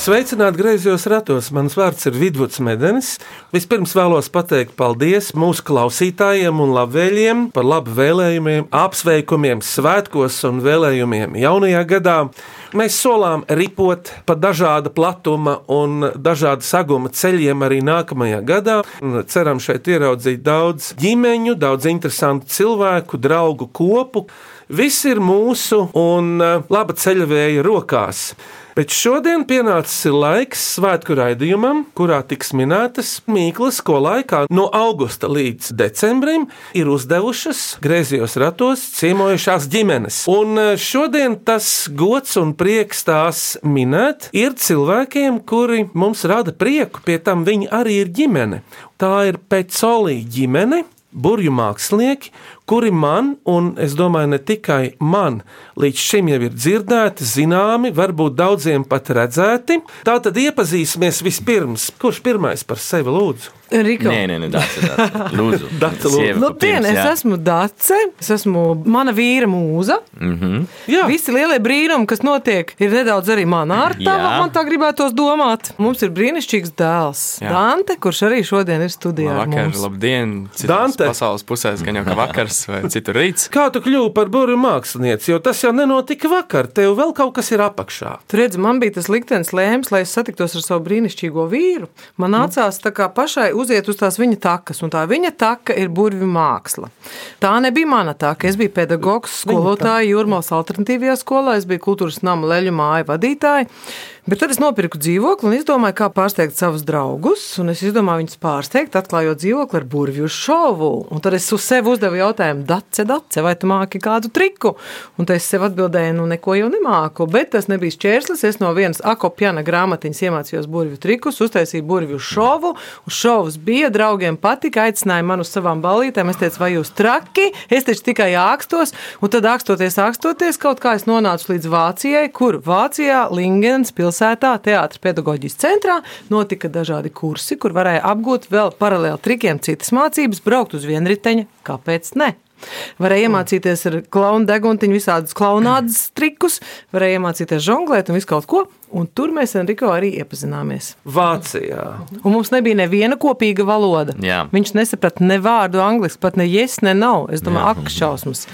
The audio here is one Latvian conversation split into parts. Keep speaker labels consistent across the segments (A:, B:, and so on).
A: Sveicināti griezos ratos. Mans vārds ir Vidvuds Medenis. Vispirms vēlos pateikt paldies mūsu klausītājiem un labvēlējiem par labu vēlējumiem, apsveikumiem, svētkos un vēlējumiem jaunajā gadā. Mēs solām ripot pa dažāda platuma un dažāda saguma ceļiem arī nākamajā gadā. Ceram šeit ieraudzīt daudz ģimeņu, daudz interesantu cilvēku, draugu kopu. Viss ir mūsu un eh, laba ceļvēja rokās. Bet šodien pienācis laiks svētku raidījumam, kurā tiks minētas mīklas, ko laikā no augusta līdz decembrim ir uzdevušas griezījos ratos ciemojušās ģimenes. Un eh, šodien tas gods un prieks tās minēt ir cilvēkiem, kuri mums rada prieku, pie tam viņi arī ir ģimene. Tā ir Pecolī ģimene, mākslinieki, kuri man, un es domāju, ne tikai man, līdz šim jau ir dzirdēti, zināmi, varbūt daudziem pat redzēti. Tā tad iepazīsimies vispirms. Kurš pirmais par sevi lūdzu?
B: Riko.
C: Nē, nē, nē Dace, Dace. Lūdzu. Sieva,
B: Labdien,
C: pirms,
B: es esmu Dace. Es esmu mana vīra mūza.
C: Mhm.
A: Jā.
B: Visi lielie brīnumi, kas notiek, ir nedaudz arī manā ārtā.
C: Jā.
B: Man tā gribētos domāt. Mums ir brīnišķīgs dēls,
D: Jā.
B: Dante, kurš arī šodien ir studijā. ar
D: Vakar,
B: mums.
D: labdien! Citās
A: Dante.
D: pasaules pusēs, gan jau kā vakars vai citur rīts.
A: Kā tu kļuvi par burbuļu mākslinieci? Jo tas jau nenotika vakar, tev vēl kaut kas ir apakšā.
B: Tur redz, man bija tas liktenis lēms, lai es satiktos ar savu brīnišķīgo vīru. Man nācās tā kā pašai uziet uz tās viņa takas, un tā viņa taka ir burvju māksla. Tā nebija mana taka. Es biju pedagogs, skolotāja Jūrmālas alternatīvajā skolā, es biju kultūras nama leļu māju vadītāja. Bet tad es nopirku dzīvokli un izdomāju, kā pārsteigt savus draugus. Es izdomāju viņus pārsteigt, atklājot dzīvokli ar burvju šovu. Un tad es uz sevi uzdevu jautājumu, Dace, Dace, vai tu māki kādu triku? Un tad es sev atbildēju, nu neko jau nemāku. Bet tas nebija šķērslis. Es no vienas akopjana grāmatiņas iemācījos burvju trikus, uztaisīju burvju šovu. Uz šovus bija, draugiem patika, aicināja man uz savām balītēm. Es teicu, vai jūs traki? Es taču tikai ākstos. Un tad ākstoties, ākstoties, kaut kā es nonācu līdz Vācijai, kur Vācijā, Lingens pilsētā, teātris pedagoģijas centrā notika dažādi kursi, kur varēja apgūt vēl paralēli trikiem citas mācības, braukt uz vienriteņa. Kāpēc ne? Varēja iemācīties ar klaunu deguntiņu, visādus klaunādas trikus, varēja iemācīties žonglēt un visu kaut ko. Un tur mēs ar Riko arī iepazināmies.
A: Vācijā.
B: Un mums nebija neviena kopīga valoda.
C: Jā.
B: Viņš nesaprata ne vārdu angliski, pat ne yes, ne nav. Es domāju, ak, šausmas.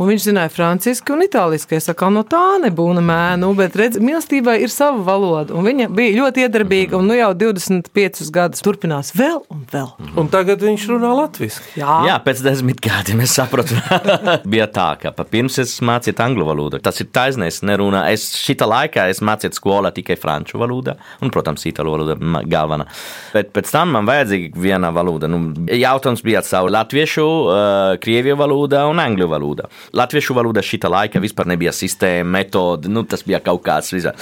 B: Un viņš zināja franciski un itāliski. Es saku, no tā nebūna mēnu, bet redz, mīlestībai ir sava valoda. Un viņa bija ļoti iedarbīga un nu jau 25 gadus turpinās vēl un vēl.
A: Un tagad viņš runā latviešu.
B: Jā,
C: Jā, pēc desmit gadiem es sapratu, bija tā, ka pa pirms es mācīju angļu valodu. Tas ir taisnība, es nerunāju. Es šitā laikā es mācīju skolā tikai franču valodā, un, protams, itāļu valoda ma- galvenā. Bet pēc tam man vajadzīga viena valoda. Nu, jautājums bija savu latviešu, uh, krieviju valodā un angļu valodā. Latviešu valoda šitā laikā vispār nebija sistēma, metode, nu, tas bija kaut kāds visā.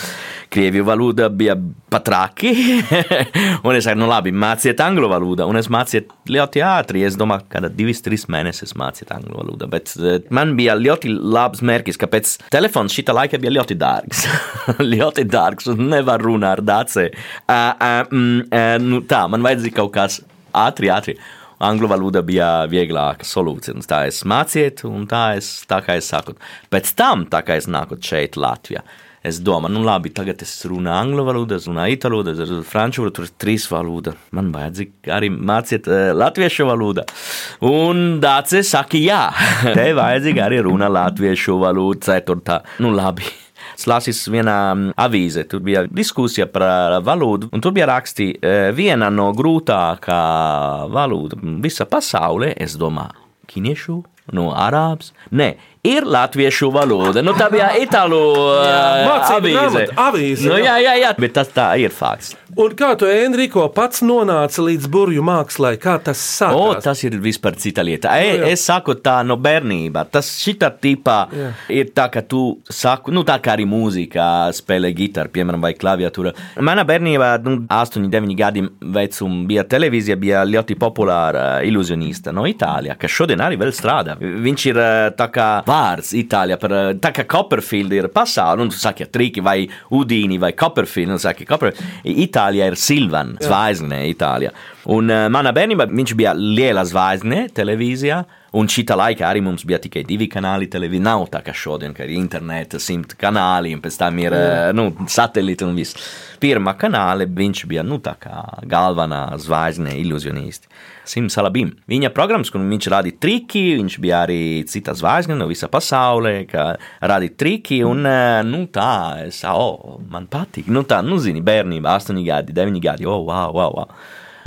C: Krieviju valoda bija pat traki, un es saku, nu labi, māciet angļu valodu, un es mācīju ļoti ātri. Es domāju, ka divas, trīs mēnešus mācīt angļu valodu. Bet eh, man bija ļoti labs mērķis, kāpēc telefons šitā laikā bija ļoti dārgs. ļoti dārgs, un nevar runāt ar dāci. Uh, uh, mm, uh, nu, tā, man vajadzēja kaut kas ātri, ātri. Angļu valoda bija vieglāka solūcija. Tā es mācīju, un tā, es, tā kā es saku. Pēc tam, tā kā es nāku šeit, Latvijā, es domāju, nu labi, tagad es runāju angļu valodu, es runāju itāļu valodu, es runāju franču valodu, tur ir trīs valodas. Man vajadzīga arī mācīt uh, latviešu valodu. Un Dācis saka, jā, te vajadzīga arī runāt latviešu valodu, ceturtā. Nu labi. Es lasīju vienā mm, avīzē, tur bija diskusija par valodu, un tur bija rakstīts, viena no grūtākajām valodām visā pasaulē, es domāju, ķīniešu, no arābs. Nē, ir latviešu valoda. Nu, tā bija itālu
A: Mācību
C: avīze.
A: avīze,
C: Nu,
A: jā.
C: jā, jā, jā, bet tas tā ir fakts.
A: Un kā tu, Enrico, pats nonāci līdz burbuļu mākslai? Kā tas
C: O,
A: sākās?
C: tas ir vispār cita lieta. E,
A: jā.
C: es saku tā no bērnībā. Tas šitā tipā
A: Jā.
C: ir tā, ka tu saku, nu tā kā arī mūzika, spēlē gitāru, piemēram, vai klaviatūra. Manā bērnībā, nu, 8, 9 gadi vecumā bija televīzija, bija ļoti populāra ilūzionista no Itālijā, kas šodien arī vēl strādā. Viņš ir tā kā vārds Itālijā par eh, tā kā Copperfield ir pasaule, un tu saki, triki vai Udīni vai Copperfield, un saki, Copperfield. Itālijā ir Silvan, zvaigzne Itālijā. Un uh, manā bērnībā viņš bija liela zvaigzne televīzijā. Un šī laika arī mums bija tikai divi kanāli televīzijā. Nav tā kā šodien, ka ir interneta, simt kanāli, un pēc tam ir uh, nu, satelīti un viss. Pirmā kanāla viņš bija nu, galvenā zvaigzne, ilūzionisti. Sims Alabim. Viņa programmas, kur viņš rādīja triki, viņš bija arī cita zvaigzne no visa pasaulē, kā rādīja triki, un eh, nu, tā, es, oh, man patīk. Nu, tā, nu, zini, bērnībā, 8 gadi, 9 gadi, oh, wow, wow, wow.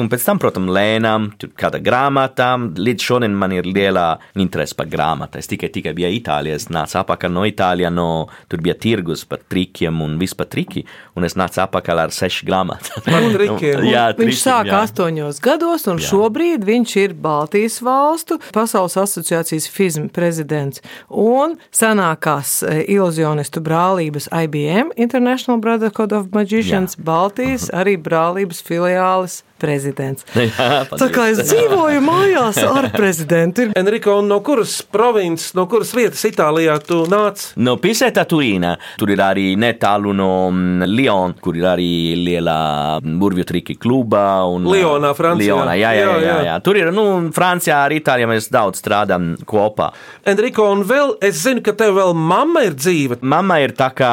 C: Un pēc tam, protams, lēnām, tur kāda grāmatā. Līdz šodien man ir liela interese par grāmatu. Es tikai, tikai biju Itālijā, es nācu atpakaļ no Itālijas, no, tur bija tirgus par trikiem un vispār triki, un es nācu atpakaļ ar sešu grāmatu. Jā,
B: Viņš
C: trikiem,
B: sāk
C: jā.
B: astoņos gados, un jā. šobrīd viņš ir Baltijas valstu Pasaules asociācijas FIZM prezidents un senākās eh, iluzionistu brālības IBM, International Brotherhood of Magicians, jā. Baltijas arī brālības filiālis prezidents.
C: Jā,
B: Tā kā es dzīvoju mājās ar prezidentu.
A: Enrico, no kuras provinces, no kuras vietas Itālijā tu nāc?
C: No Pisēta Turīna, tur ir arī netālu no mm, Lyon, kur ir arī liela burvju triki kluba. Un,
A: Lionā, Francijā.
C: Lionā, jā, jā,
A: Jā,
C: jā, jā. Tur ir, nu, Francijā arī Itālijā mēs daudz strādājam kopā.
A: Enrico, un vēl es zinu, ka tev vēl mamma ir dzīva.
C: Mamma ir tā kā,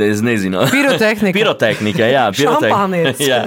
C: es nezinu,
B: Pirotehnika.
C: Pirotehnika, jā,
B: Šampānietis.
C: jā.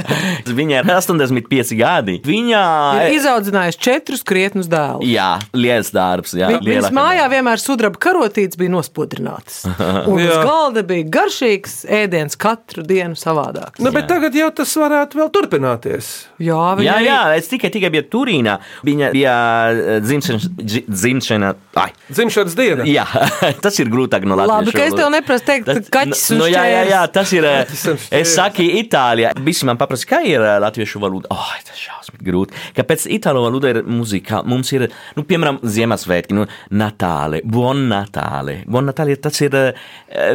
C: Viņa ir 85 gadi. Viņa
B: ir izaudzinājusi četrus krietnus dēlus.
C: Jā, liels darbs. Jā,
B: Vi- Viņas mājā vienmēr sudraba karotītes bija nospodrinātas. Un uz
A: Jā.
B: galda bija garšīgs ēdiens katru dienu savādāks.
A: Nu, bet tagad jau tas varētu vēl turpināties.
B: Jā, viņa
C: Jā,
B: arī-
C: jā, es tikai, tikai biju Turīnā. Viņa bija eh, dzimšanas, dzi- dzimšana. Ai,
A: Dzimšanas diena.
C: jā, tas ir grūtāk no Latvijas.
B: Labi, ka es tev neprasu teikt,
C: Tas-
B: kaķis un
C: nu, jā, jā, jā,
B: šķērs.
C: tas ir. eh. Es saku, Itālijā. Visi man paprasa, kā ir eh, latviešu valoda. Oh, tas ir šausmīgi grūti. Kāpēc itāļu valoda ir muzika? Mums ir, nu, piemēram, Ziemassvētki, nu, Natāle, Buon Natāle. Buon Natāle, tas ir eh,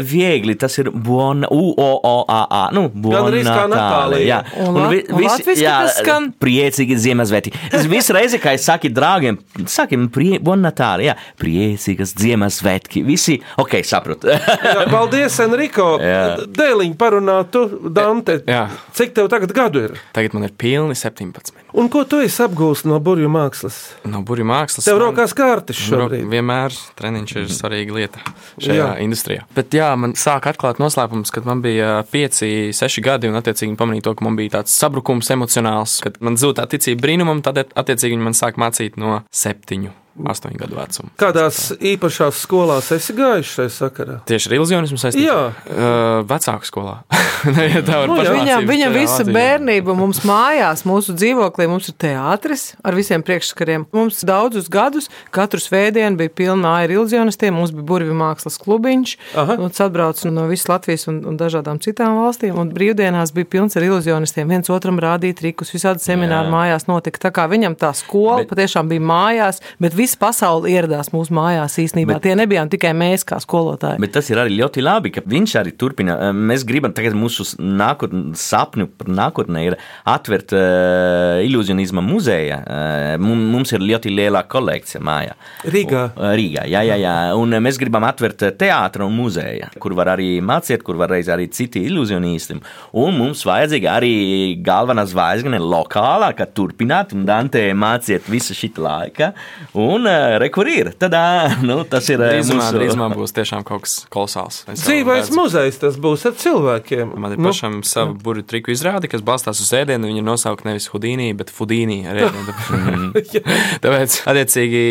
C: viegli, tas ir Buon, U, O, O, A, A. Nu, Buon
A: Gandrīz kā Natāle,
C: Jā,
A: jā.
B: Un un latviski tas skan?
C: priecīgi Ziemassvētki. Es visu reizi, kad es saku draugiem, sakim, prie, Buon Natāle, jā, priecīgas Ziemassvētki. Visi, ok, saprotu.
A: Jā, paldies, Enrico.
C: Jā.
A: Dēliņ parunātu, Dante.
D: Jā.
A: Cik tev tagad gadu ir?
D: Tagad man ir pilni 17.
A: Un ko tu esi apgūst no burbuļu mākslas?
D: No burbuļu mākslas.
A: Tev rokās kārtas
D: Man rok-
A: šobrīd.
D: Vienmēr treniņš ir svarīga lieta šajā
A: Jā.
D: jā. industrijā. Bet jā, man sāk atklāt noslēpums, kad man bija 5, 6 gadi, un attiecīgi pamanīju to, ka man bija tāds sabrukums emocionāls, kad man zūd tā ticība brīnumam, tad attiecīgi viņi man sāk mācīt no 7, 8 gadu vecuma.
A: Kādās īpašās skolās esi gājis šajā sakarā?
D: Tieši ar iluzionismu saistīts?
A: Jā.
D: Uh, vecāku skolā. Ja tā var
A: Nu, jā.
D: pašmācības
B: Viņam, viņam visu
D: Latvijā.
B: bērnību mums mājās, mūsu dzīvoklī, mums ir teātris ar visiem priekšskariem. Mums daudzus gadus, katru svētdienu bija pilna ar iluzionistiem, mums bija burvju mākslas klubiņš,
A: Aha.
B: un atbrauc no visas Latvijas un, un dažādām citām valstīm, un brīvdienās bija pilns ar iluzionistiem. Viens otram rādīja trikus, visādi semināri mājās notika. Tā kā viņam tā skola bet, patiešām bija mājās, bet visa pasaule ieradās mūsu mājās īstenībā. Bet, Tie nebijām tikai mēs kā skolotāji.
C: Bet tas ir arī ļoti labi, ka viņš arī turpina. Mēs gribam tagad mūsu nākotnē, sapņu par nākotnē ir atvērt uh, ilūzionisma muzeja. Uh, mums ir ļoti liela kolekcija mājā.
A: Rīgā.
C: Uh, Rīgā, jā, jā, jā. Un mēs gribam atvērt teātru un muzeju, kur var arī mācīt, kur var reiz arī citi ilūzionisti. Un mums vajadzīga arī galvenā zvaigzne lokālā, ka turpināt un Dante māciet visu šī laika. Un uh, rekur ir. Tad, nu, tas ir uh,
D: Drīzumā,
C: mūsu-
D: drīzumā būs tiešām kaut kas kolosāls.
A: Dzīvais muzejs tas būs ar cilvēkiem.
D: Man ir pašam sava burbuļu triku izrāde, kas balstās uz ēdienu. Viņa ir nosaukta nevis Hudīnī, bet Fudīnī. ēdienu. Tāpēc, attiecīgi,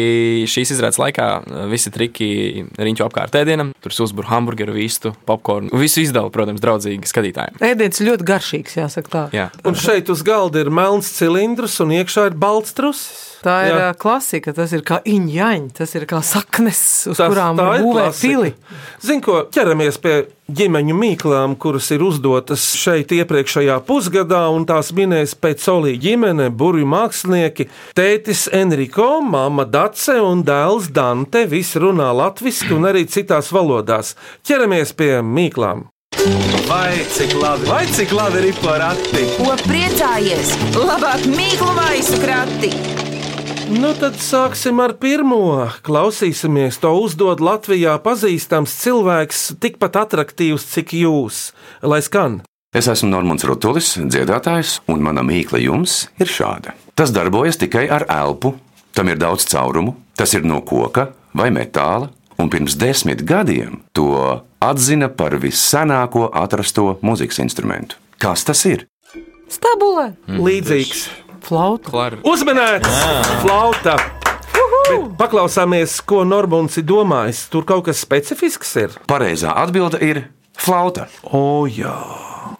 D: šīs izrādes laikā uh, visi triki riņķo apkārt ēdienam. Tur uzbūr hamburgeru, vistu, popkornu. Visu izdala, protams, draudzīgi skatītājiem.
B: Ēdiens ļoti garšīgs, jāsaka tā.
D: Jā.
A: Un šeit uz galda ir melns cilindrs, un iekšā ir balts trusis.
B: Tā ir
A: Jā.
B: Klasika, tas ir kā iņķaņa, tas ir kā saknes, uz
A: Tas-
B: kurām
A: klasika.
B: pili.
A: Zini, ko ķeramies pie ģimeņu mīklām, kuras ir uzdotas šeit iepriekšējā pusgadā, un tās minēs pēc solī ģimene, burbuļu mākslinieki, tētis Enrico, mamma Dace un dēls Dante. Visi runā latviešu un arī citās valodās. Ķeramies pie mīklām.
E: Vai cik labi, vai cik labi ir porakti?
F: Ko priecājies? Labāk mīklu maisu krati!
A: Nu, tad sāksim ar pirmo. Klausīsimies, to uzdod Latvijā pazīstams cilvēks, tikpat attraktīvs, cik jūs. Lai skan!
G: Es esmu Normons Rutulis, dziedātājs, un mana mīkla jums ir šāda. Tas darbojas tikai ar elpu, tam ir daudz caurumu, tas ir no koka vai metāla, un pirms desmit gadiem to atzina par vissenāko atrasto mūzikas instrumentu. Kas tas ir?
B: Stabulē,
A: Līdzīgs.
B: Flauta.
D: Klar.
A: Uzmanēts! Flauta! Bet Paklausāmies, ko Normons ir domājis. Tur kaut kas specifisks ir.
G: Pareizā atbilde ir flauta.
A: O, jā.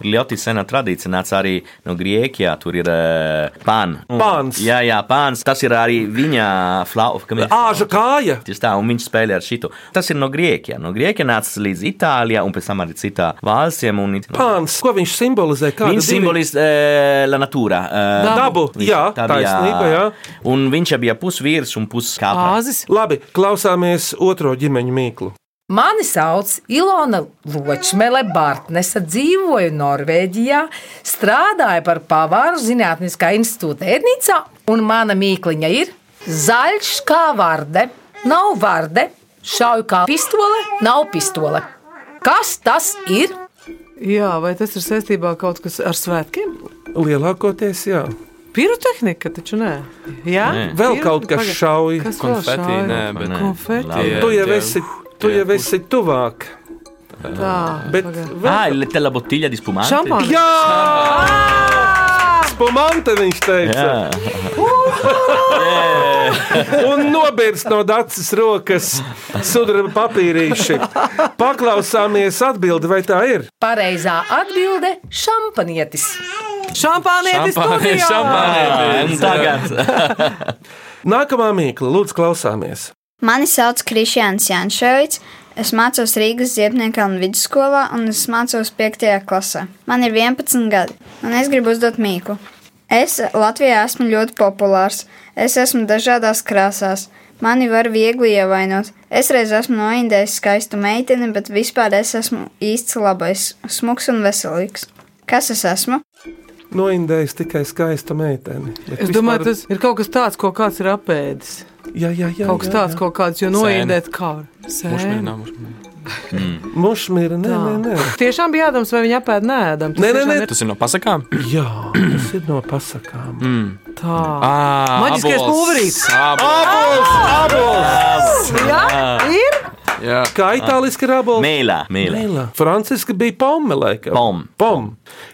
C: Ļoti sena tradīcija nāca arī no Grieķijā. Tur ir uh, pāns.
A: Pāns.
C: Jā, jā, pāns. Tas ir arī viņa flauta.
A: Āža kāja!
C: Tieši tā, un viņš spēlē ar šitu. Tas ir no Grieķijas. No Grieķijas nāca līdz Itālijai, un pēc tam arī citā valstīm. un-
A: Pāns, ko viņš simbolizē? Kāda
C: Viņš simbolizē uh, la natura. Uh,
A: Dabu, jā, taisnība, jā.
C: Un viņš bija pusvīrs un puskāpā.
A: Labi, klausāmies otro ģimeņu mīklu.
H: Mani sauc Ilona Ločmele Bartnesa, dzīvoju Norvēģijā, strādāju par pavāru Zinātniskā institūta ērnīcā, un mana mīkliņa ir zaļš kā varde, nav varde, šauju kā pistole, nav pistole. Kas tas ir?
B: Jā, vai tas ir saistībā kaut kas ar svētkiem?
A: Lielākoties, jā.
B: Pirotehnika, taču nē. Jā,
C: Nē.
A: Vēl
B: Piru-
A: kaut kas šauj.
B: Kas
D: Konfeti,
B: šauj?
D: nē, bet.
B: Konfeti.
A: Tu jau esi, tu jau esi tuvāk.
B: Tā,
A: Bet vēl...
C: Ah, il te la bottiglia di spumante.
B: Šampāns.
A: Jā! Spumante viņš teica. Un nobērst no dacis rokas sudraba papīrīši. Paklausāmies atbildi, vai tā ir?
H: Pareizā atbilde - šampanietis.
C: Ah, un
D: šampānietis.
C: tagad.
A: Nākamā mīkla, lūdzu, klausāmies.
I: Mani sauc Krišjāns Jančovics. Es mācos Rīgas Ziepniekkalnu vidusskolā un es mācos 5. klasē. Man ir 11 gadi, un es gribu uzdot mīklu. Es Latvijā esmu ļoti populārs. Es esmu dažādās krāsās. Mani var viegli ievainot. Es reiz esmu noindējis skaistu meiteni, bet vispār es esmu īsts labais, smuks un veselīgs. Kas es esmu?
A: Noindējis tikai skaista meitene. Bet
B: Es domāju, tas ir kaut kas tāds, ko kāds ir apēdis.
A: Jā, jā, jā.
B: Kaut kas tāds, ko kāds jau noindēt kā
D: nav mušmiri.
A: Mušmīra, nē, nē, nē.
B: Tiešām bija jādams, vai viņa apēda nēdams.
A: Nē, nē, nē.
D: Tas ir no pasakām?
A: Jā, tas ir no pasakām.
D: Mm.
B: Tā.
D: Ah,
B: Maģiskais pulverītis.
D: Abols.
A: Abols!
B: Jā, ir.
D: Jā.
A: Kā itāliski ir abols?
C: Mēlā, mēlā.
A: Franciski bija pomme, laikam.
C: Pom.
A: Pom.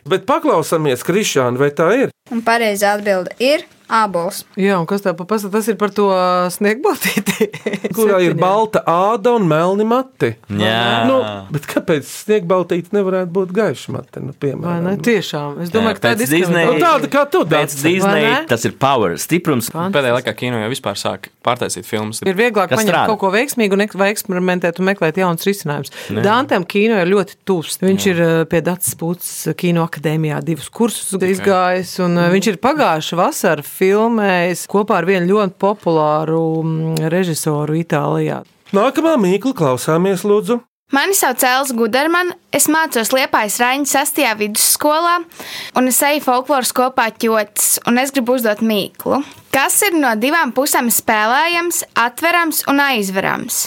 A: Bet paklausāmies, Krišāna, vai tā ir?
I: Un pareizā atbilde ir ābols.
B: Jā, un kas tā pa pasaka? Tas ir par to sniegbaltīti.
A: Kurā ir balta āda un melni mati?
C: Jā.
A: Nu, bet kāpēc sniegbaltīte nevarētu būt gaiša mati? Nu,
B: Vai
A: piemēram,
B: ne? Tiešām. Es domāju, ka tā ir
C: Pēc Disney-
A: Nu, tāda kā tu
C: Pēc
A: dari.
C: Disney
B: ne?
C: tas ir power, stiprums.
D: Pēdējā laikā kino jau vispār sāk pārtaisīt filmas.
B: Ir vieglāk paņemt
C: strādā?
B: kaut ko veiksmīgu, un vai eksperimentēt un meklēt jaunus risinājumus. Dantam kino ir ļoti tuvs. Viņš ir uh, pie Dācis Pūtas kino akadēmijā divus kursus izgājis, un uh, viņš ir pagājuši vasaru filmējis kopā ar vienu ļoti populāru mm, režisoru Itālijā.
A: Nākamā mīkla klausāmies, lūdzu.
J: Mani sauc Elza Gudermana. Es mācos Liepājas Raņa 6. vidusskolā, un es eju folkloras kopā ķotis, un es gribu uzdot mīklu. Kas ir no divām pusēm spēlējams, atverams un aizverams?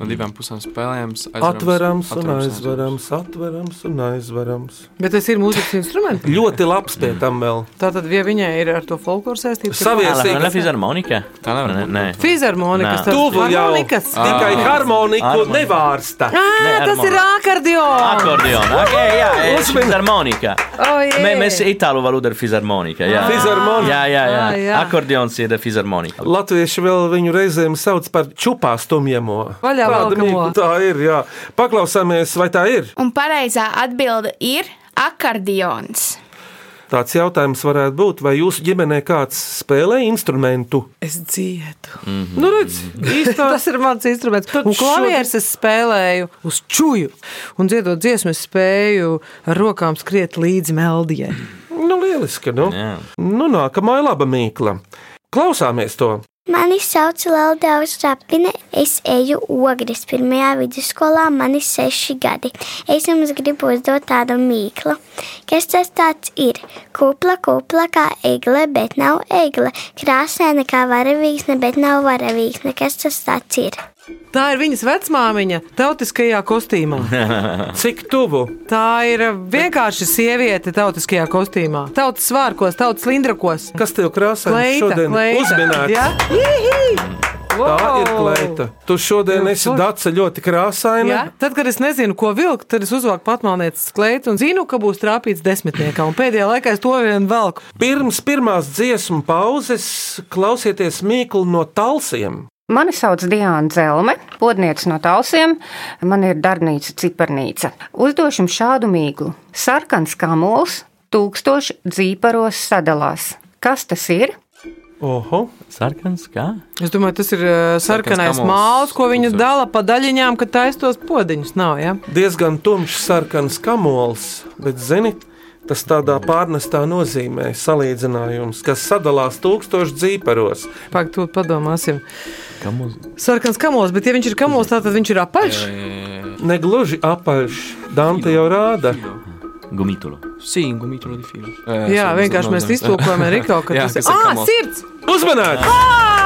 D: No divām pusēm spēlējams.
A: Atverams un aizverams, atverams un aizverams.
B: Bet tas ir mūzikas instruments.
A: Ļoti labs pie tam vēl.
B: Tātad, ja viņai ir ar to folkloru saistību, tad-
A: Savies-
C: Tā ir fizharmonika.
D: Tā
C: nē.
B: Fizharmonikas,
C: Nā.
B: tas
A: Tuvu jau
B: harmonikas.
A: tikai harmoniku
C: Harmonika.
A: nevārsta.
B: Ā, tas ir akordions!
C: Akordeona. Okay, jā, fizharmonika.
B: Oh,
C: mēs itālu valodu ir fizharmonika. Jā,
A: Fizharmonika.
C: jā, jā. jā.
B: Ah.
C: Akordeons ir fizharmonika.
A: Latvieši vēl viņu reizēm sauc par čupā stumjamo.
B: Vaļā Velkamo.
A: mīkla Tā ir, jā. Paklausāmies, vai tā ir.
J: Un pareizā atbilde ir akordions.
A: Tāds jautājums varētu būt, vai jūsu ģimenē kāds spēlē instrumentu?
B: Es dziedu.
A: Nu, redz, īstā.
B: Tas ir mans instruments.
A: Tad
B: Un klavieres es spēlēju uz čuju. Un dziedot dziesmu, es spēju ar rokām skriet līdzi meldijai.
A: Nu, lieliski, nu.
C: Jā.
A: Nu, nākamā ir laba mīkla. Klausāmies to.
K: Mani sauc Laudāvs Rapine, es eju ogres pirmajā vidusskolā, man ir seši gadi. Es jums gribu uzdot tādu mīklu. Kas tas tāds ir? Kupla, kupla kā egle, bet nav egle. Krāsaina kā varavīksne, bet nav varavīksne. Kas tas tāds ir?
B: Tā ir viņas vecmāmiņa tautiskajā kostīmā.
A: Cik tuvu?
B: Tā ir vienkārši sieviete tautiskajā kostīmā. Tautas svārkos, tautas lindrakos.
A: Kas tev krāsā
B: Kleita,
A: šodien
B: kleita.
A: uzminēts?
B: Ja? Jihī!
A: Tā ir
B: Wow!
A: kleita. Tu šodien esi daca ļoti krāsaina.
B: Ja? Tad, kad es nezinu, ko vilkt, tad es uzvelku patmalnieces kleitu un zinu, ka būs trāpīts desmitniekā. Un pēdējā laikā es to vien velku.
A: Pirms pirmās dziesmu pauzes klausieties mīklu no talsiem.
L: Mani sauc Diana Zelme, podniece no Talsiem. Man ir darbnīca Cipernīca. Uzdošu jums šādu mīklu. Sarkans kamols tūkstoši dzīparos sadalās. Kas tas ir?
A: Oho,
C: sarkans kā?
B: Es domāju, tas ir uh, sarkanais
A: kamols.
B: māls, ko viņi dala pa daļiņām, kad taistos podziņus. Nav, ja?
A: Diezgan tumšs sarkans kamols, bet zini, tas tādā pārnestā nozīmē salīdzinājums, kas sadalās tūkstošu dzīparos.
B: Pagaid, to padomāsim.
C: Kamols.
B: Sarkans kamols, bet ja viņš ir kamols, tad viņš ir apaļš.
A: Negluži apaļš, Dante jau rāda.
C: Gumitolo.
D: Sim, gumitolo di filo.
B: Jā, vienkārši mēs iztulkojam Eriko, ka tas ir.
D: ir
B: Ah, sirds!
A: Uzmanēt!
B: Ah!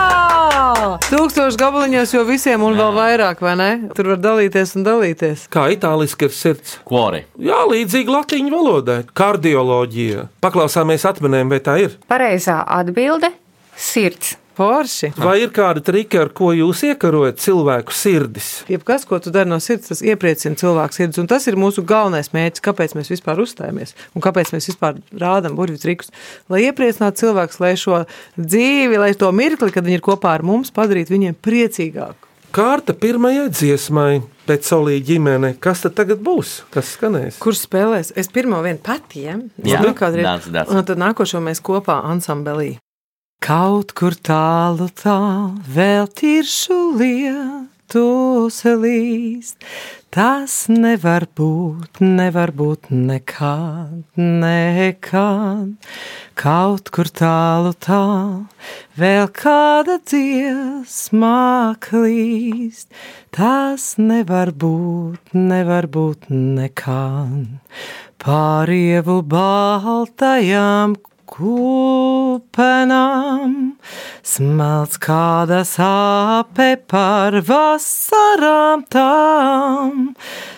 B: Tūkstoši gabaliņos, jo visiem un vēl vairāk, vai ne? Tur var dalīties un dalīties.
A: Kā itāliski ir sirds?
C: Kuore.
A: Jā, līdzīgi latīņu valodai. Kardioloģija. Paklausāmies atminējumu, vai tā ir?
L: Pareizā atbilde - sirds.
B: Forši.
A: Vai ir kāda trika, ar ko jūs iekarojat cilvēku sirdis?
B: Jebkas, ko tu dari no sirds, tas iepriecina cilvēku sirdis. Un tas ir mūsu galvenais mērķis, kāpēc mēs vispār uzstājamies un kāpēc mēs vispār rādām burvju trikus. Lai iepriecinātu cilvēkus, lai šo dzīvi, lai to mirkli, kad viņi ir kopā ar mums, padarītu viņiem priecīgāku.
A: Kārta pirmajai dziesmai, pēc solīja ģimene. Kas tad tagad būs? Kas skanēs?
B: Kurš spēlēs? Es pirmo vienu patiem.
C: Jā,
B: kādreiz.
C: dāc, dāc.
B: Un tad nākošo mēs kopā ansambelī. Kaut kur tālu, tālu, vēl tiršu lietu selīst. Tas nevar būt, nevar būt nekad, nekad. Kaut kur tālu, tālu, vēl kāda dziesma klīst. Tas nevar būt, nevar būt nekad. Pārievu baltajām kupenām, smelts kāda sāpe par vasarām tām,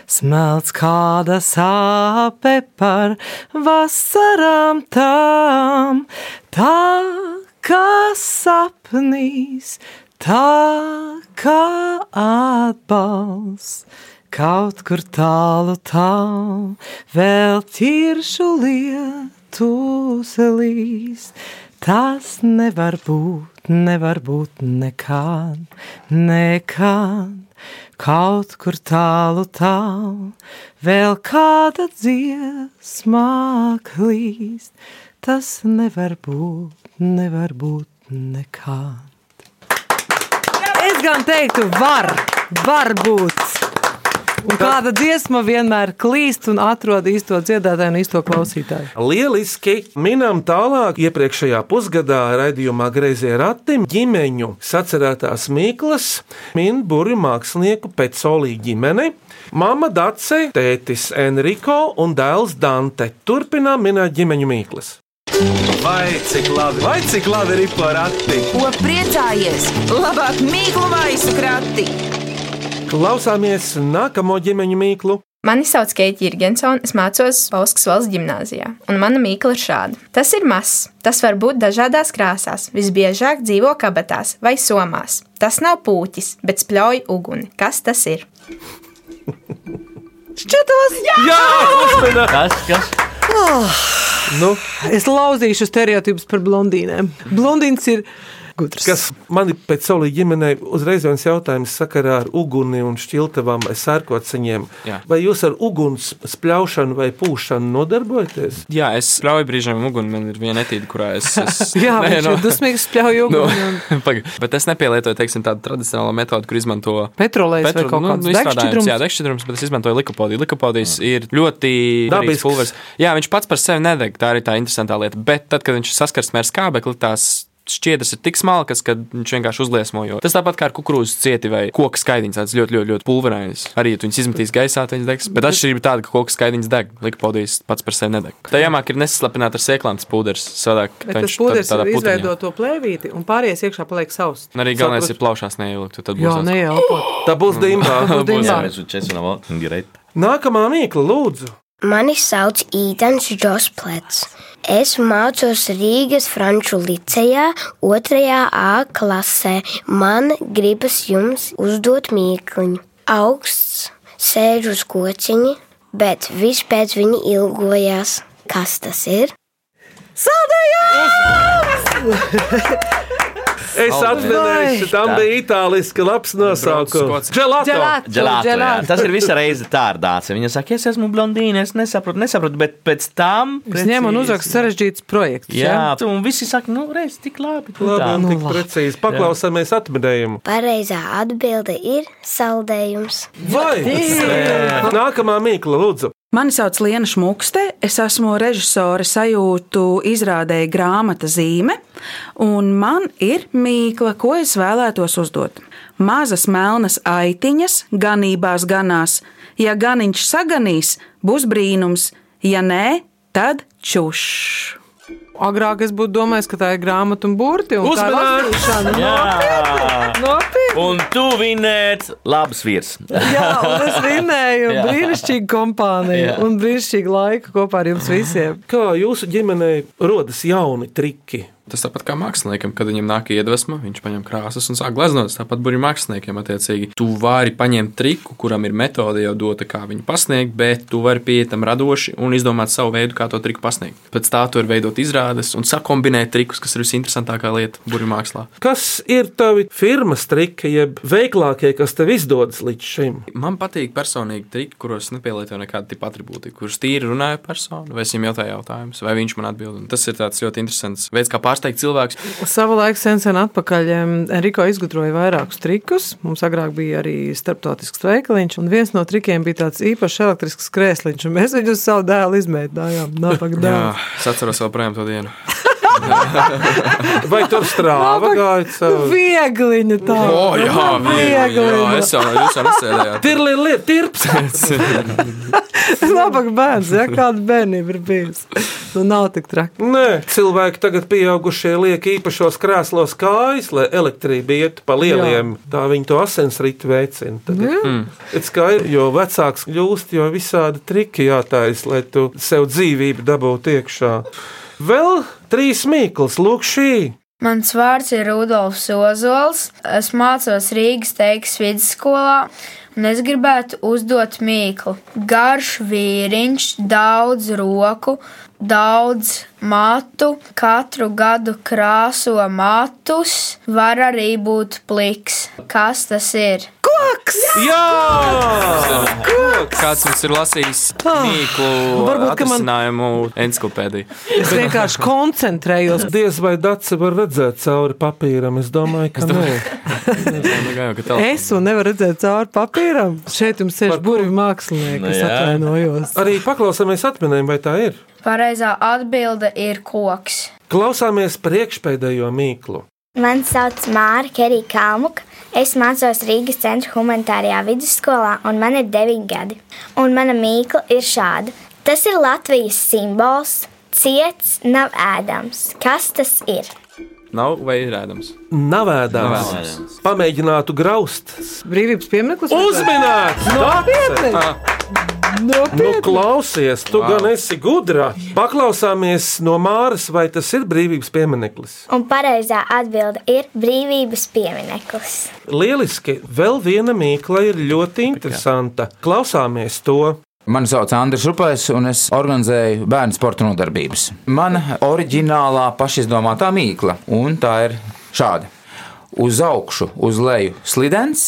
B: smelts kāda sāpe par vasarām tām, tā kā sapnīs, tā kā atbalsts. Kaut kur tālu, tālu, vēl tiršu lietu selīs. Tas nevar būt, nevar būt nekad, nekad. Kaut kur tālu, tālu, vēl kāda dziesma klīst. Tas nevar būt, nevar būt nekad. Es gan teiktu, var, var būt. Un kāda dziesma vienmēr klīst un atrod īsto dziedātāju un īsto klausītāju.
A: Lieliski minam tālāk, iepriekšējā pusgadā raidījumā Greizie rati ģimeņu sacerētās Mīklas min burju mākslinieku Petsolī ģimeni. Mama Dace, tētis Enrico un dēls Dante. Turpinām minēt ģimeņu Mīklas.
E: Vai cik labi, vai cik labi ir porati?
F: Ko priecājies? Labāk mīklu maisu krati!
A: Klausāmies nākamo ģimeņu mīklu.
M: Mani sauc Keita Jurgensona, es mācos Polskas valsts gimnājā, un mana mīkla ir šāda. Tas ir mazs, tas var būt dažādās krāsās, visbiežāk dzīvo kabatās vai somās. Tas nav pūķis, bet spļauj uguni. Kas tas ir?
B: Šķietās, jā!
A: Jā, uzmanīgi!
C: Kas, kas?
B: Oh,
A: Nu,
B: es lauzīšu stereotipus par blondīnēm. Blondīns ir gudrs.
A: kas man ir pēc solī ģimenei uzreiz viens jautājums sakarā ar uguni un šķiltavām vai sērkociņiem.
D: Jā.
A: Vai jūs ar uguns spļaušanu vai pūšanu nodarbojaties?
D: Jā, es spļauju brīžiem uguni. Man ir viena etīda, kurā es. es
B: Jā, viņš ir dusmīgs, spļauj uguni
D: Nu, paga- bet es nepielietoju teiksim, tādu tradicionālo metodi, kur izmanto
B: Petrolejs vai kaut kāds
D: izstrādājums,
B: degšķidrums?
D: Jā, degšķidrums, bet es izmantoju likopodiju. Likopodijas ir ļoti
A: Dabisks.
D: pulveris. Jā, viņš pats par sevi nedeg. Tā arī tā interesantā lieta. Bet tad, kad viņš saskarsmē ar skābekli, tās šķiedras ir tik smalkas, ka viņš vienkārši uzliesmo. jo Tas tāpat kā ar kukurūzu cieti vai koku skaidiņas, tāds ļoti, ļoti, ļoti pulverainas. Arī, ja tu viņus izmetīs gaisā, tad viņas degs. Bet atšķirība ir tāda, ka koku skaidiņas deg, likpodijas pats par sevi nedeg. Tā jāmāk ir nesaslapināt ar sēklām tas pūderis, savādāk
B: Bet
D: viņš
B: tas pūderis
D: tādā
B: ir
D: putuņā.
B: izveidot to plēvīti, un pārējais iekšā paliek savs.
D: Un arī galvenais ir plaušās neielikt. tad būs
B: Jā, neieelpot.
A: Tā būs dimbā.
B: Būs dimbā.
A: Nākamā mīkla, lūdzu.
K: Mani sauc Ītens Džosplets. Es mācos Rīgas Franču licejā, 2. A klasē. Man gribas jums uzdot mīkliņu. Augsts, sēž uz kociņa, bet viss pēc viņa ilgojās. Kas tas ir?
A: Es atminēju, tam bija itāliski labs nosaukums. Gelato.
C: Gelato, jā. Tas ir visa reize tārdāts. Viņa saka, es esmu blondīna, es nesaprotu, nesaprotu, bet pēc tam.
B: Es ņemu un uzrakstu sarežģītus projektus.
C: Jā, un visi saka, nu, reiz tik labi. tu
A: Labi,
C: tā.
A: un tik precīzi. Paklausāmies atminējumu.
K: Pareizā atbilde ir saldējums.
A: Vai? Nākamā mīkla, lūdzu.
N: Mani sauc Liena Šmukste, es esmu režisore sajūtu izrādēja grāmata zīme, un man ir mīkla, ko es vēlētos uzdot. Mazas melnas aitiņas ganībās ganās, ja ganiņš saganīs, būs brīnums, ja nē, tad čušs.
B: Agrāk es būtu domājis, ka tā ir grāmata un burti. Un tā ir lasīšana. Nopietni!
C: Un tu vinēt, labs vīrs.
B: Jā, un es vinēju
C: Jā.
B: brīnišķīgu kompāniju
C: Jā.
B: un brīnišķīgu laiku kopā ar jums visiem.
A: Kā jūsu ģimenei rodas jauni triki?
D: Tas tāpat kā māksliniekam, kad viņam nāk iedvesma, viņš paņem krāsas un sāk gleznot. Tāpat arī māksliniekiem, attiecīgi, tu vari paņemt triku, kuram ir metode jau dota, kā viņu pasniegt, bet tu vari pieiet tam radoši un izdomāt savu veidu, kā to triku pasniegt. Pēc tā tu vari veidot izrādes un sakombinēt trikus, kas ir visinteresantākā lieta burbuļu mākslā.
A: Kas ir tavi firmas triki, jeb veiklākie, kas tev izdodas līdz šim?
D: Man patīk personīgi triki, kuros nepielietoju nekādu tipu atribūtu, kurus tīri runāju par personu, vai es viņam jautāju jautājumus, vai viņš man atbild. Tas ir tāds ļoti interesants veids, kā pārsteigt cilvēkus.
B: Savu laiku sen, sen atpakaļ Enrico izgudroja vairākus trikus. Mums agrāk bija arī starptautisks veikaliņš, un viens no trikiem bija tāds īpašs elektrisks krēsliņš, un mēs viņu uz savu dēlu izmēģinājām.
D: Jā,
B: dēlu.
D: es atceros vēl projām to dienu.
A: Vai tur strāva gāja cauri?
B: Viegliņa tā.
D: O, jā, jā, jā, es jau jūs jau nesēdējāt.
A: Tirli liet, tirps!
B: Nabaga bērns, ja kāda bērnība ir bijusi. Nu, nav tik traki.
A: Nē, cilvēki tagad pieaugušie liek īpašos krēslos kājas, lai elektrība ietu pa lieliem. Jā. Tā viņi to asensritu veicina. Mm. Skaidrs, jo vecāks kļūst, jo visādi triki jātais, lai tu sev dzīvību dabūtu iekšā. Vēl trīs mīklas, lūk, šī.
O: Mans vārds ir Rudolfs Ozols. Es mācos Rīgas teikas vidusskolā, un es gribētu uzdot mīklu. Garš vīriņš, daudz roku, daudz matu, katru gadu krāso matus, var arī būt pliks. Kas tas ir?
B: Koks!
A: Jā!
D: Kāds mums ir lasījis mīklu
B: varbūt, ka man-
D: atrisinājumu encyklopēdiju?
B: Es vienkārši koncentrējos.
A: Diez vai daci var redzēt cauri papīram? Es domāju, ka nē.
B: Es un nevaru redzēt cauri papīram. Šeit jums sēž burbuļu mākslinieki,
A: Nu
B: es
A: jā.
B: atvainojos.
A: Arī paklausāmies atminējumu, vai tā ir.
O: Pareizā atbilde ir koks.
A: Klausāmies priekšpēdējo mīklu.
K: Mani sauc Māra Kerija Kalmuka. Es mācos Rīgas centra humanitārajā vidusskolā, un man ir 9 gadi. Un mana mīkla ir šāda. Tas ir Latvijas simbols. Ciets nav ēdams. Kas tas ir?
D: Nav vai ir ēdams?
A: Nav ēdams. Pamēģinātu graust.
B: Brīvības piemineklis.
A: Uzminēts!
B: Nopietni!
A: Nu, klausies, tu
D: wow.
A: gan esi gudra. Paklausāmies no Māras, vai tas ir brīvības piemineklis.
K: Un pareizā atbilde ir brīvības piemineklis.
A: Lieliski, vēl viena mīkla ir ļoti interesanta. Klausāmies to.
P: Mani sauc Andris Rupais, un es organizēju bērnu sporta nodarbības. Mana oriģinālā pašizdomātā mīkla, un tā ir šāda. Uz augšu, uz leju slidens,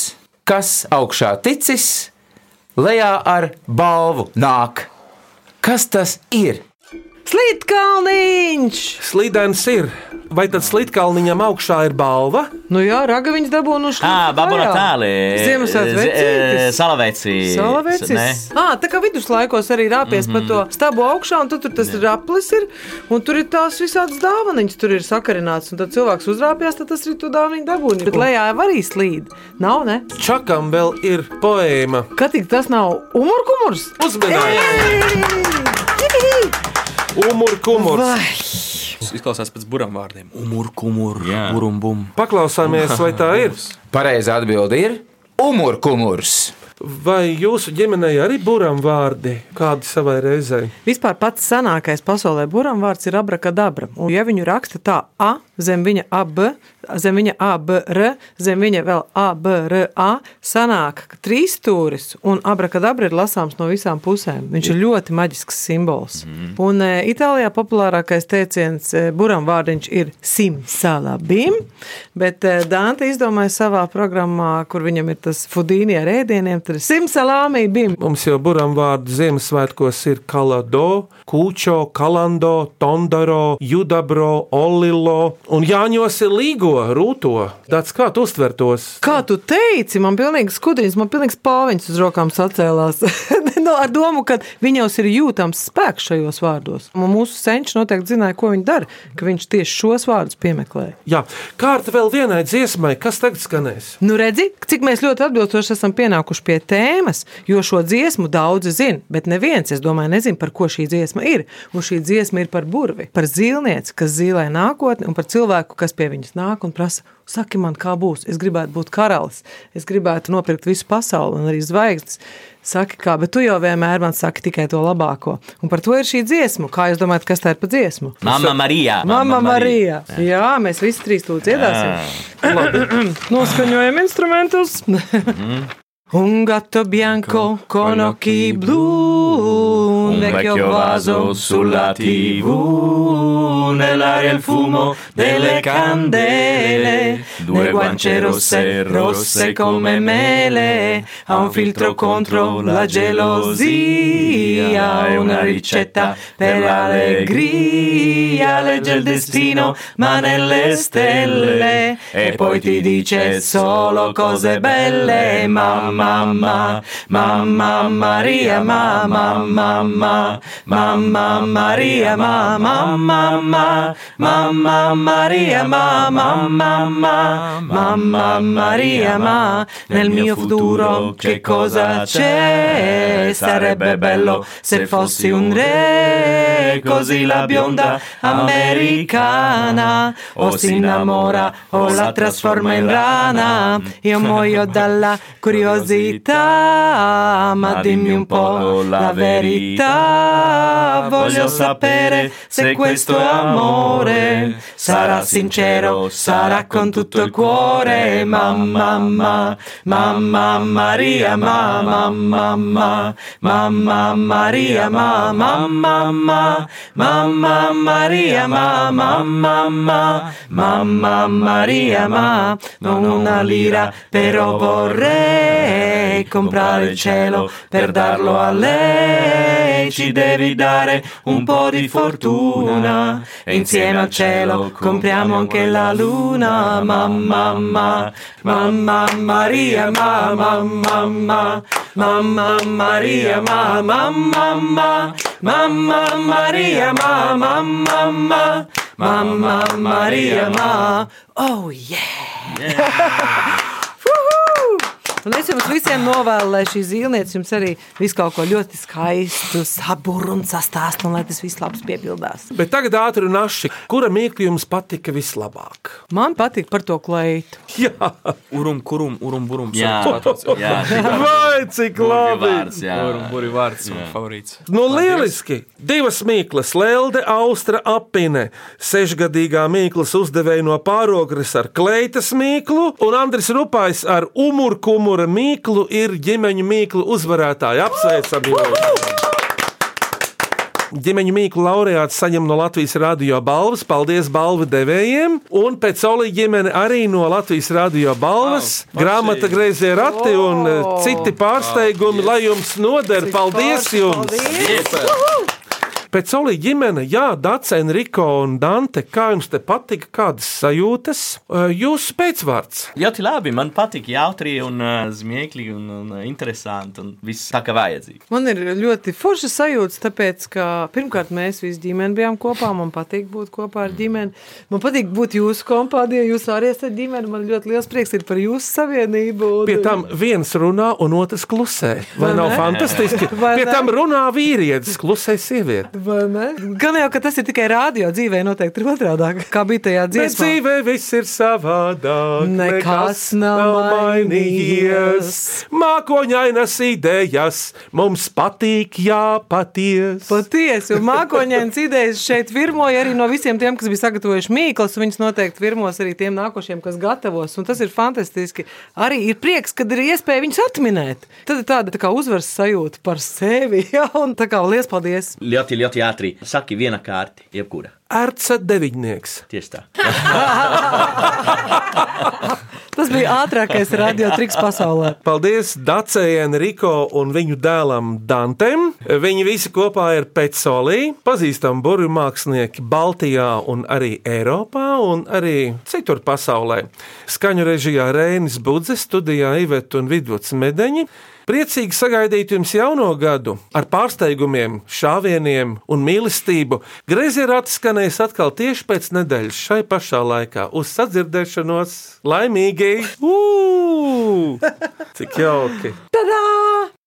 P: kas augšā ticis, lejā ar balvu nāk. Kas tas ir?
B: Slīdkalniņš!
A: Slīdens ir. Vai tad slitkalniņam augšā ir balva?
B: Nu jā, raga viņas dabūnu uz
C: Ah, Babona Tāli.
B: Ziemassvētku
C: Salaveci.
B: Salavēcis. Ah, tā kā viduslaikos arī rāpies mm -hmm. pa to stabu augšā, un tu tur tas raplis ir, un tur ir tās visādas dāvanas, tur ir sakarināts, un tad cilvēks uzrāpjas, tad tas ir to dāvanu dabūni. Bet lejā jau arī slīd. Nav, ne?
A: Čakam vēl ir poēma.
B: Kad tik tas nav umurkumurs?
A: Umur kumurs.
D: Tas izklausās pēc burām vārdiem. Umur, kumur, burum, bum.
A: Paklausāmies, vai tā ir.
P: Pareizā atbilde ir umurkumurs.
A: Vai jūsu ģimenei arī buram vārdi kādi savai reizei?
B: Vispār pats senākais pasaulē buram vārds ir abrakadabra. Un, ja viņu raksta tā A, zem viņa AB, zem viņa ABR, zem viņa vēl ABRA, sanāk ka trīs stūris, un abrakadabra ir lasāms no visām pusēm. Viņš ir ļoti maģisks simbols. Mm. Un e, Itālijā populārākais teiciens e, buram vārdiņš ir simsalabim, bet e, Dante izdomāja savā programmā, kur viņam ir tas fudīni ar ēdieniem, tad ir simsalāmī bim.
A: Mums jau buram vārdu Ziemassvētkos ir kalado, kūčo, kalando, tondaro, judabro, olilo, un jāņos ir līgo, rūto. Tāds kā tu uztver tos?
B: Kā tu teici, man pilnīgi skudriņas, man pilnīgi spāviņas uz rokām sacēlās. no, ar domu, ka viņos ir jūtams spēks šajos vārdos. Un mūsu senči noteikti zināja, ko viņi dara, ka viņš tieši šos vārdus piemeklēja.
A: Jā, kārta vēl vienai dziesmai, kas tagad skanēs.
B: Nu, redzi, cik mēs ļoti atbilstoši esam pienākuši pie tēmas, jo šo dziesmu daudzi zina, bet neviens, es domāju, nezina, par ko šī dziesma ir. Un šī dziesma ir par burvi, par zīlnieci, kas zīlē nākotni, un par cilvēku, kas pie viņas nāk un prasa, saki man, kā būs. Es gribētu būt karalis, es gribētu nopirkt visu pasauli un arī zvaigznes. Saki, kā, bet tu jau vienmēr man saki tikai to labāko. Un par to ir šī dziesma. Kā jūs domājat, kas tā ir pa dziesmu?
C: Mamma Marija.
B: Mamma Marija. Jā, mēs visi trīs to dziedāsim. Noskaņojam instrumentus. Un gatto bianco con occhi blu, un vecchio vaso sulla tv, nell'aria il fumo delle candele, due guance rosse, rosse come mele, ha un filtro contro la gelosia, una ricetta per l'allegria, legge il destino, ma nelle stelle, e poi ti dice solo cose belle, mamma mamma, mamma Maria, mamma, mamma, mamma Maria, mamma, mamma, mamma Maria, mamma, mamma, mamma Maria, ma nel mio futuro che cosa c'è? Sarebbe bello se fossi un re, così la bionda americana o si innamora o la trasforma in rana. Io muoio dalla curiosità ma dimmi un po' la verità. Voglio sapere se questo amore. Sarà sincero, sarà con tutto il cuore. Mamma, mamma, mamma Maria, mamma, mamma, mamma Maria, mamma, mamma, mamma Maria, mamma, mamma, mamma Maria, ma non una lira, però vorrei comprare il cielo per darlo a lei. Ci devi dare un po' di fortuna. E insieme al cielo compriamo anche la luna. Mamma, mamma, mamma Maria, mamma, mamma, mamma Maria, mamma, mamma, mamma Maria, mamma, mamma, mamma Maria, ma. Oh yeah! Un es jums visiem novēlu, lai šī zīmēs jums arī visu kaut ko ļoti skaistu, saburu un sastāstu, un lai tas viss labs piepildās.
A: Bet tagad ātri un aši, kura mīkla jums patika vislabāk?
B: Man patīk par to kleitu.
A: Jā,
D: urum, kurum, urum, burum.
C: Jā. Jā.
A: Vai cik labi!
C: vārds, jā.
D: Urum, buri vārds, man favorīts.
A: Nu, lieliski! Divas mīklas, Lelde, Austra, apine. Sešgadīgā mīklas uzdevēja no pārogres ar kleitas mīklu, un Andris Rupājs ar umurkumura mīklu ir ģimeņu mīklu uzvarētāji. Apsveicam! jūs! Ģimeņa mīklu laureāts saņem no Latvijas radio balvas. Paldies balvu devējiem. Un pēc Olīja ģimene arī no Latvijas radio balvas. Oh, grāmata greizie rati un oh, citi pārsteigumi, lai jums noder. Paldies jums!
B: Paldies!
A: Pēc Olī ģimene, jā, Dace, Enrico un Dante, kā jums te patika, kādas sajūtas? Jūsu pēcvārds.
C: Ļoti labi, man patīk jautri un smieklīgi un, un interesanti un viss tā kā vajadzīgi.
B: Man ir ļoti forša sajūta, tāpēc, ka pirmkārt mēs visi ģimeni bijām kopā. Man patīk būt kopā ar ģimeni. Man patīk būt jūsu kompānijā, jūs arī esat ģimene. Man ļoti liels prieks ir par jūsu savienību. Un...
A: Pie tam viens runā un otrs klusē. Vai,
B: Vai
A: nav
B: ne?
A: fantastiski?
B: Vai
A: Pie
B: ne?
A: tam runā vīrietis, klusē sieviete.
B: Vai ne? Gan jau, ka tas ir tikai rādio dzīvē, noteikti ir otrādi. Kā bija tajā
A: Bet
B: dziesmā?
A: dzīvē viss ir savādāk.
B: Nekas nav mainījies.
A: Mākoņainas idejas mums patīk, jā, paties.
B: Patiesi, un mākoņdienas idejas šeit virmoja arī no visiem tiem, kas bija sagatavojuši mīklas. Viņus noteikti virmos arī tiem nākošiem, kas gatavos. Un tas ir fantastiski. Arī ir prieks, kad ir iespēja viņus atminēt. Tad ir tāda tā kā uzvaras sajūta par sevi. Jā, un tā kā liels paldies!
C: Ļoti, ļoti ātri. Saki, viena kārta, jebkura.
A: Erca deviņnieks.
C: Tieši tā.
B: Tas bija ātrākais radiotriks pasaulē.
A: Paldies Dacei, Enrico un viņu dēlam Dantem. Viņi visi kopā ir pēcsolī, pazīstami burbuļu mākslinieki Baltijā un arī Eiropā un arī citur pasaulē. Skaņu režijā Rēnis Budzes, studijā Iveta un Vidvuds Medeņi. Priecīgi sagaidīt jums jauno gadu ar pārsteigumiem, šāvieniem un mīlestību. Greizi ir atskanējis atkal tieši pēc nedēļas šai pašā laikā. Uz sadzirdēšanos laimīgi! Ū! Cik jauki!
B: Tadā!